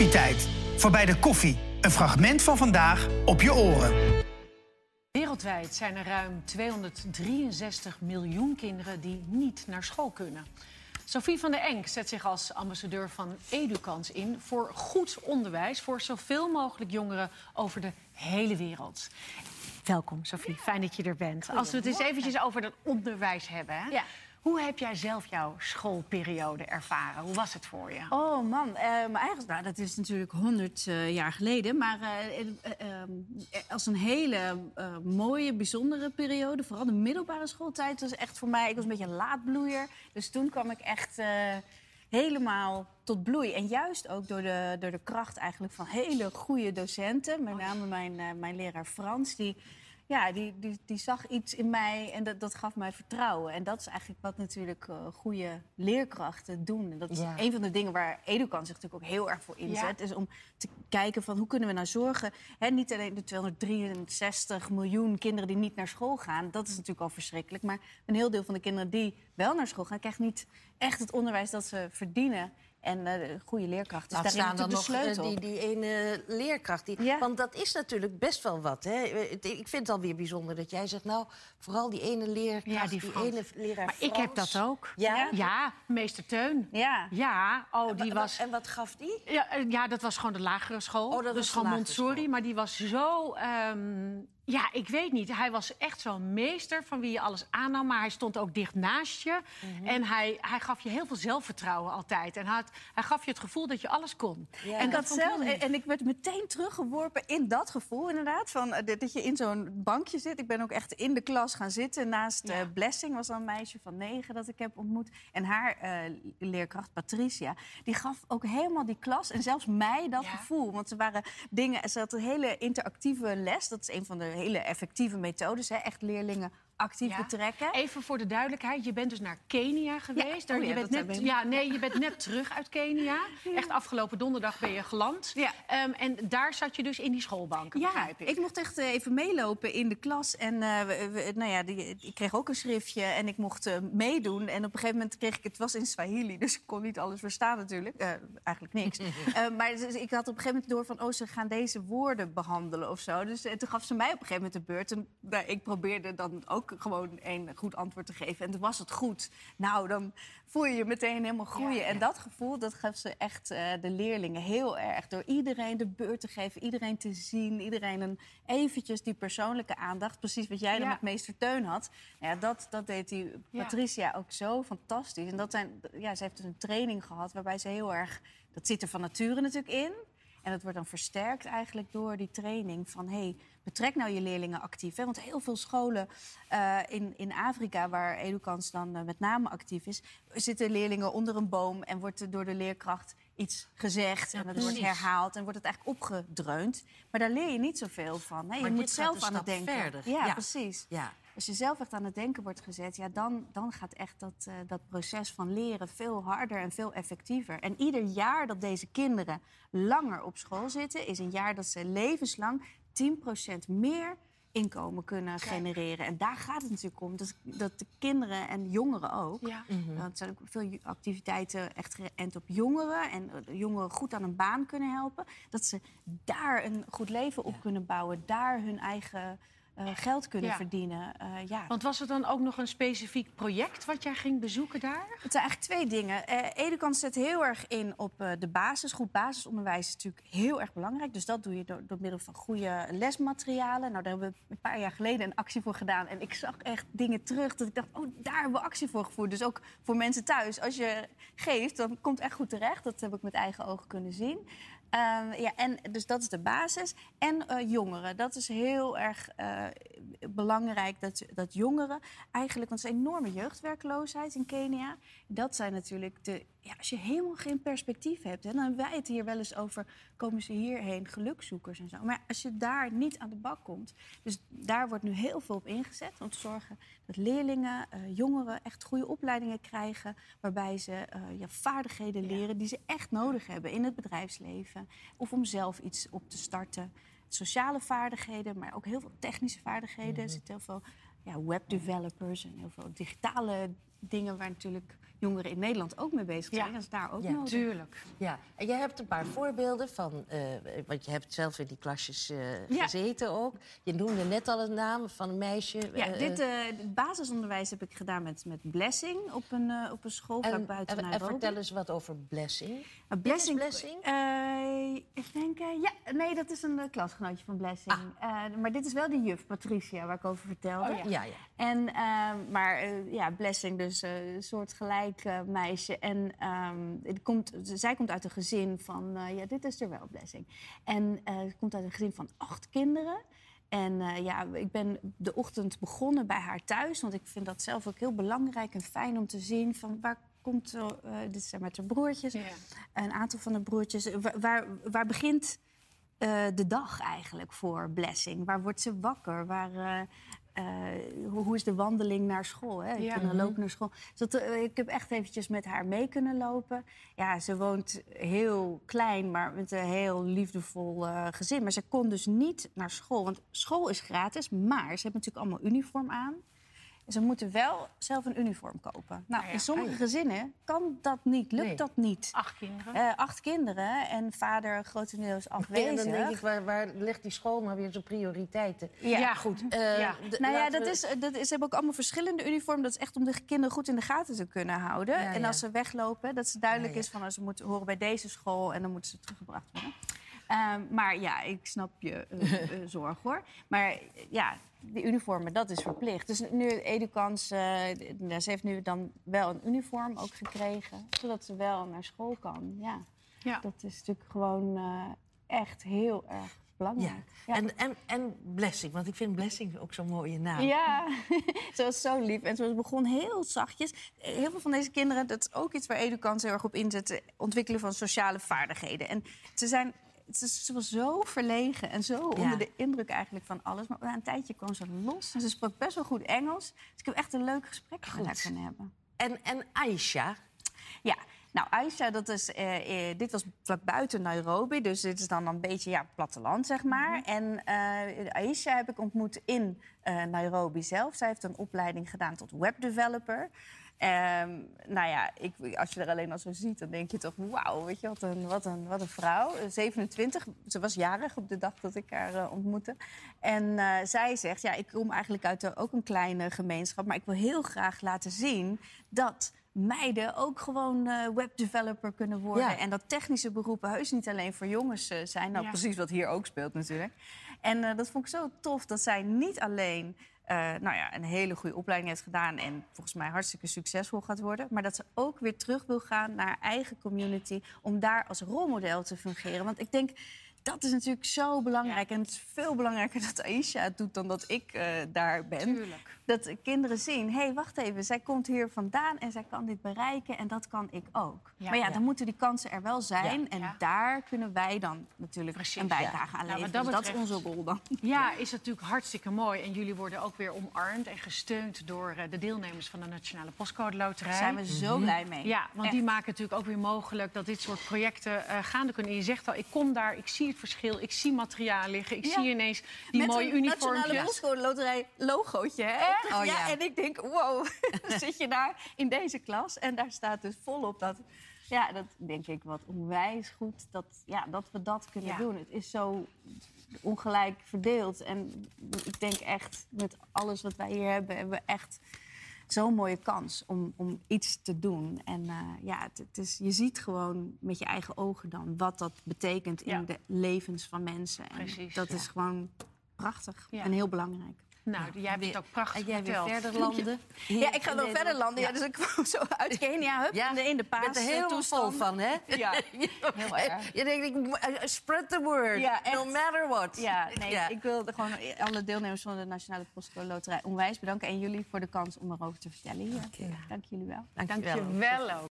Koffietijd. Voorbij de koffie. Een fragment van vandaag op je oren. Wereldwijd zijn er ruim 263 miljoen kinderen die niet naar school kunnen. Sophie van der Enk zet zich als ambassadeur van Edukans in voor goed onderwijs voor zoveel mogelijk jongeren over de hele wereld. Welkom, Sophie. Fijn dat je er bent. Als we het eens eventjes over dat onderwijs hebben. Hè? Ja. Hoe heb jij zelf jouw schoolperiode ervaren? Hoe was het voor je? Oh man, eh, maar eigenlijk, nou, dat is natuurlijk 100 eh, jaar geleden. Maar eh, als een hele mooie, bijzondere periode. Vooral de middelbare schooltijd was echt voor mij... Ik was een beetje een laadbloeier. Dus toen kwam ik echt helemaal tot bloei. En juist ook door de, door de kracht eigenlijk van hele goede docenten. Met name mijn, mijn leraar Frans. Die, ja, die, die, die zag iets in mij en dat, dat gaf mij vertrouwen. En dat is eigenlijk wat natuurlijk eh, goede leerkrachten doen. En dat is Ja. een van de dingen waar Educan zich natuurlijk ook heel erg voor inzet. Is om te kijken van hoe kunnen we nou zorgen... Hè, niet alleen de 263 miljoen kinderen die niet naar school gaan. Dat is natuurlijk al verschrikkelijk. Maar een heel deel van de kinderen die wel naar school gaan... krijgt niet echt het onderwijs dat ze verdienen. En eh, de goede leerkracht is Laat staan dan nog eh, sleutel. die, die ene leerkracht. Die, Ja. Want dat is natuurlijk best wel wat. Hè? Eh, Ik vind het alweer bijzonder dat jij zegt... nou, vooral die ene leerkracht, Ja, die ene leraar Maar ik heb dat ook. Ja? Ja, meester Teun. Ja. Ja, oh, die En wa- was... En wat gaf die? Ja, ja, dat was gewoon de lagere school. Oh, dat was dus de gewoon Montessori. Maar die was zo... ehm, ja, ik weet niet. Hij was echt zo'n meester van wie je alles aannam. Maar hij stond ook dicht naast je. Mhm. En hij, hij gaf je heel veel zelfvertrouwen altijd. En hij, had- hij gaf je het gevoel dat je alles kon. Ja. En dat zelf, en, ik werd meteen teruggeworpen in dat gevoel inderdaad. Van, eh, dat je in zo'n bankje zit. Ik ben ook echt in de klas gaan zitten. Naast Ja. eh, Blessing was dan een meisje van negen dat ik heb ontmoet. En haar eh, leerkracht Patricia. Die gaf ook helemaal die klas en zelfs mij dat Ja. gevoel. Want ze waren dingen... Ze had een hele interactieve les. Dat is een van de hele effectieve methodes. Hè? Echt leerlingen actief Ja. betrekken. Even voor de duidelijkheid, je bent dus naar Kenia geweest. Ja. Oh je, ja, bent dat hebben net, ja, nee, je bent net terug uit Kenia. Echt afgelopen donderdag ben je geland. Ja. Ehm, en daar zat je dus in die schoolbanken, Ja, begrijp ik. ik mocht echt eh, even meelopen in de klas. En eh, we- we- nou ja, die, ik kreeg ook een schriftje en ik mocht eh, meedoen. En op een gegeven moment kreeg ik... Het was in Swahili, dus ik kon niet alles verstaan natuurlijk. Eigenlijk niks. Maar dus ik had op een gegeven moment door van... oh, ze gaan deze woorden behandelen of zo. Dus eh, toen gaf ze mij op een gegeven moment de beurt. En nou, ik probeerde dan ook gewoon een goed antwoord te geven. En toen was het goed. Nou, dan voel je je meteen helemaal groeien. Ja, ja. En dat gevoel, dat gaf ze echt eh, de leerlingen heel erg. Door iedereen de beurt te geven, iedereen te zien, iedereen een eventjes die persoonlijke aandacht. Precies wat jij dan met meester Teun had. Ja, dat, dat deed die. Patricia ook zo fantastisch. En dat zijn, ja, ze heeft dus een training gehad waarbij ze heel erg... Dat zit er van nature natuurlijk in. En dat wordt dan versterkt eigenlijk door die training van... hey, betrek nou je leerlingen actief. Hè? Want heel veel scholen eh, in, in Afrika, waar Educans dan eh, met name actief is... zitten leerlingen onder een boom en wordt er door de leerkracht iets gezegd... en dat wordt herhaald en wordt het eigenlijk opgedreund. Maar daar leer je niet zoveel van. Hè? Je Maar moet zelf aan het denken. verder. Ja, Ja. precies. Ja. Als je zelf echt aan het denken wordt gezet, ja, dan, dan gaat echt dat, eh, dat proces van leren veel harder en veel effectiever. En ieder jaar dat deze kinderen langer op school zitten, is een jaar dat ze levenslang 10% meer inkomen kunnen genereren. En daar gaat het natuurlijk om. Dat, dat de kinderen en jongeren ook. Ja. Want er zijn ook veel activiteiten echt geënt op jongeren. En eh, de jongeren goed aan een baan kunnen helpen. Dat ze daar een goed leven op kunnen bouwen. Daar hun eigen eh, geld kunnen Ja. verdienen. Eh, ja. Want was er dan ook nog een specifiek project wat jij ging bezoeken daar? Het zijn eigenlijk twee dingen. Educant zet heel erg in op de basis. Goed basisonderwijs is natuurlijk heel erg belangrijk. Dus dat doe je door, door middel van goede lesmaterialen. Nou, daar hebben we een paar jaar geleden een actie voor gedaan. En ik zag echt dingen terug dat ik dacht, oh, daar hebben we actie voor gevoerd. Dus ook voor mensen thuis. Als je geeft, dan komt het echt goed terecht. Dat heb ik met eigen ogen kunnen zien. Ehm, ja, en dus dat is de basis. En eh, jongeren, dat is heel erg eh, belangrijk dat, dat jongeren eigenlijk, want het is een enorme jeugdwerkloosheid in Kenia. Dat zijn natuurlijk de, ja, als je helemaal geen perspectief hebt, hè, dan hebben wij het hier wel eens over, komen ze hierheen gelukzoekers en zo. Maar als je daar niet aan de bak komt, dus daar wordt nu heel veel op ingezet om te zorgen dat leerlingen, eh, jongeren echt goede opleidingen krijgen, waarbij ze eh, ja, vaardigheden leren die ze echt nodig hebben in het bedrijfsleven of om zelf iets op te starten. Sociale vaardigheden, maar ook heel veel technische vaardigheden. Er zit heel veel ja, webdevelopers en heel veel digitale dingen waar natuurlijk jongeren in Nederland ook mee bezig zijn. Ja. Dat is daar ook Ja, nodig. Tuurlijk. Ja, en jij hebt een paar voorbeelden van, eh, want je hebt zelf in die klasjes eh, Ja. gezeten ook. Je noemde net al een naam van een meisje. Ja, eh, dit het basisonderwijs heb ik gedaan met, met Blessing op een, op een school en, buiten en, en Nairobi. vertel eens wat over Blessing. Is Blessing? eh, ik denk, eh, ja, nee, dat is een eh, klasgenootje van Blessing. Eh, maar dit is wel die juf, Patricia, waar ik over vertelde. Oh, ja. Ja, ja. En, ehm, maar eh, ja, Blessing, dus eh, een soort gelijk eh, meisje. En ehm, die komt, zij komt uit een gezin van, eh, ja, dit is er wel, Blessing. En eh, ze komt uit een gezin van acht kinderen. En eh, ja, ik ben de ochtend begonnen bij haar thuis. Want ik vind dat zelf ook heel belangrijk en fijn om te zien van waar komt, eh, eh, dit zijn met haar broertjes, Ja. een aantal van de broertjes. Waar, waar, waar begint eh, de dag eigenlijk voor Blessing? Waar wordt ze wakker? Waar, eh, eh, hoe, hoe is de wandeling naar school? Hè? Ja. Kunnen lopen naar school. Dus dat, eh, ik heb echt eventjes met haar mee kunnen lopen. Ja, ze woont heel klein, maar met een heel liefdevol eh, gezin. Maar ze kon dus niet naar school. Want school is gratis, maar ze hebben natuurlijk allemaal uniform aan. Ze moeten wel zelf een uniform kopen. Nou, Ah ja. in sommige Ah ja. gezinnen kan dat niet, lukt Nee. dat niet. Acht kinderen. Eh, acht kinderen en vader grotendeels afwezig. en dan denk ik, waar, waar ligt die school nou weer zijn prioriteiten? Ja, goed. Eh, Ja. d- Nou ja, dat we- is, dat is, ze hebben ook allemaal verschillende uniformen. Dat is echt om de kinderen goed in de gaten te kunnen houden. Ja, en ja. als ze weglopen, dat ze duidelijk Ja, ja. is van... oh, ze moeten horen bij deze school en dan moeten ze teruggebracht worden. Ehm, maar ja, ik snap je eh, eh, zorg hoor. Maar eh, ja, die uniformen, dat is verplicht. Dus nu Edukans, d- ze heeft nu dan wel een uniform ook gekregen. Zodat ze wel naar school kan. Ja, Ja. dat is natuurlijk gewoon echt heel erg belangrijk. Ja. En, en, en Blessing, want ik vind Blessing ook zo'n mooie naam. Ja, ze was zo lief. En ze begon heel zachtjes. Heel veel van deze kinderen, dat is ook iets waar Edukans heel erg op inzet... ontwikkelen van sociale vaardigheden. En ze, zijn, ze, was zo verlegen en zo onder de indruk eigenlijk van alles. Maar na een tijdje kwam ze los en ze sprak best wel goed Engels. Dus ik heb echt een leuk gesprek met haar kunnen hebben. En, en Aisha, Ja, nou Aisha, dat is, eh, eh, dit was vlak buiten Nairobi. Dus dit is dan een beetje ja, platteland, zeg maar. En eh, Aisha heb ik ontmoet in Nairobi zelf. Zij heeft een opleiding gedaan tot webdeveloper. Ehm, nou ja, ik, als je er alleen al zo ziet, dan denk je toch... wauw, weet je, wat een, wat een, wat een vrouw. Eh, 27, ze was jarig op de dag dat ik haar eh, ontmoette. En eh, zij zegt, ja, ik kom eigenlijk uit eh, ook een kleine gemeenschap... maar ik wil heel graag laten zien dat meiden ook gewoon eh, webdeveloper kunnen worden. Ja. En dat technische beroepen heus niet alleen voor jongens eh, zijn. Nou, Ja. precies wat hier ook speelt natuurlijk. En eh, dat vond ik zo tof dat zij niet alleen... eh, nou ja, een hele goede opleiding heeft gedaan en volgens mij hartstikke succesvol gaat worden. Maar dat ze ook weer terug wil gaan naar haar eigen community om daar als rolmodel te fungeren. Want ik denk, dat is natuurlijk zo belangrijk. En het is veel belangrijker dat Aisha het doet dan dat ik eh, daar ben. Tuurlijk. Dat kinderen zien, hé, hey, wacht even, zij komt hier vandaan en zij kan dit bereiken en dat kan ik ook. Ja, maar ja, ja. dan moeten die kansen er wel zijn Ja, en ja. daar kunnen wij dan natuurlijk Precies, een bijdrage aan Nou, leveren. dat Dus dat is onze rol dan. Ja, is natuurlijk hartstikke mooi. En jullie worden ook weer omarmd en gesteund door eh, de deelnemers van de Nationale Postcode Loterij. Daar zijn we zo blij mee. Ja, want Echt. die maken natuurlijk ook weer mogelijk dat dit soort projecten eh, gaande kunnen. En je zegt al, ik kom daar, ik zie het verschil, ik zie materiaal liggen, ik Ja. zie ineens die mooie Met een. Nationale Loterij logootje, hè? Echt? Oh, ja. ja. En ik denk, wow, zit je daar in deze klas en daar staat dus volop dat... Ja, dat denk ik wat onwijs goed dat, ja, dat we dat kunnen Ja. doen. Het is zo ongelijk verdeeld. En ik denk echt, met alles wat wij hier hebben, hebben we echt zo'n mooie kans om, om iets te doen. En eh, ja, het, het is, je ziet gewoon met je eigen ogen dan wat dat betekent in Ja. de levens van mensen. En Precies, dat ja. is gewoon prachtig en heel belangrijk. Nou, jij hebt het ook prachtig en jij weer verteld. verder landen. Ja, ik ga nog verder landen. Ja. dus ik kwam zo uit Kenia, hup, Ja, in de Je bent er paas helemaal vol van, hè? Ja, heel erg. Je denkt, ik moet- eh, spread the word, Ja, no matter what. Ja, nee, Ja. ik wil gewoon alle deelnemers van de Nationale Postcode Loterij onwijs bedanken. En jullie voor de kans om erover te vertellen hier. Dank jullie wel. Dank je wel ook.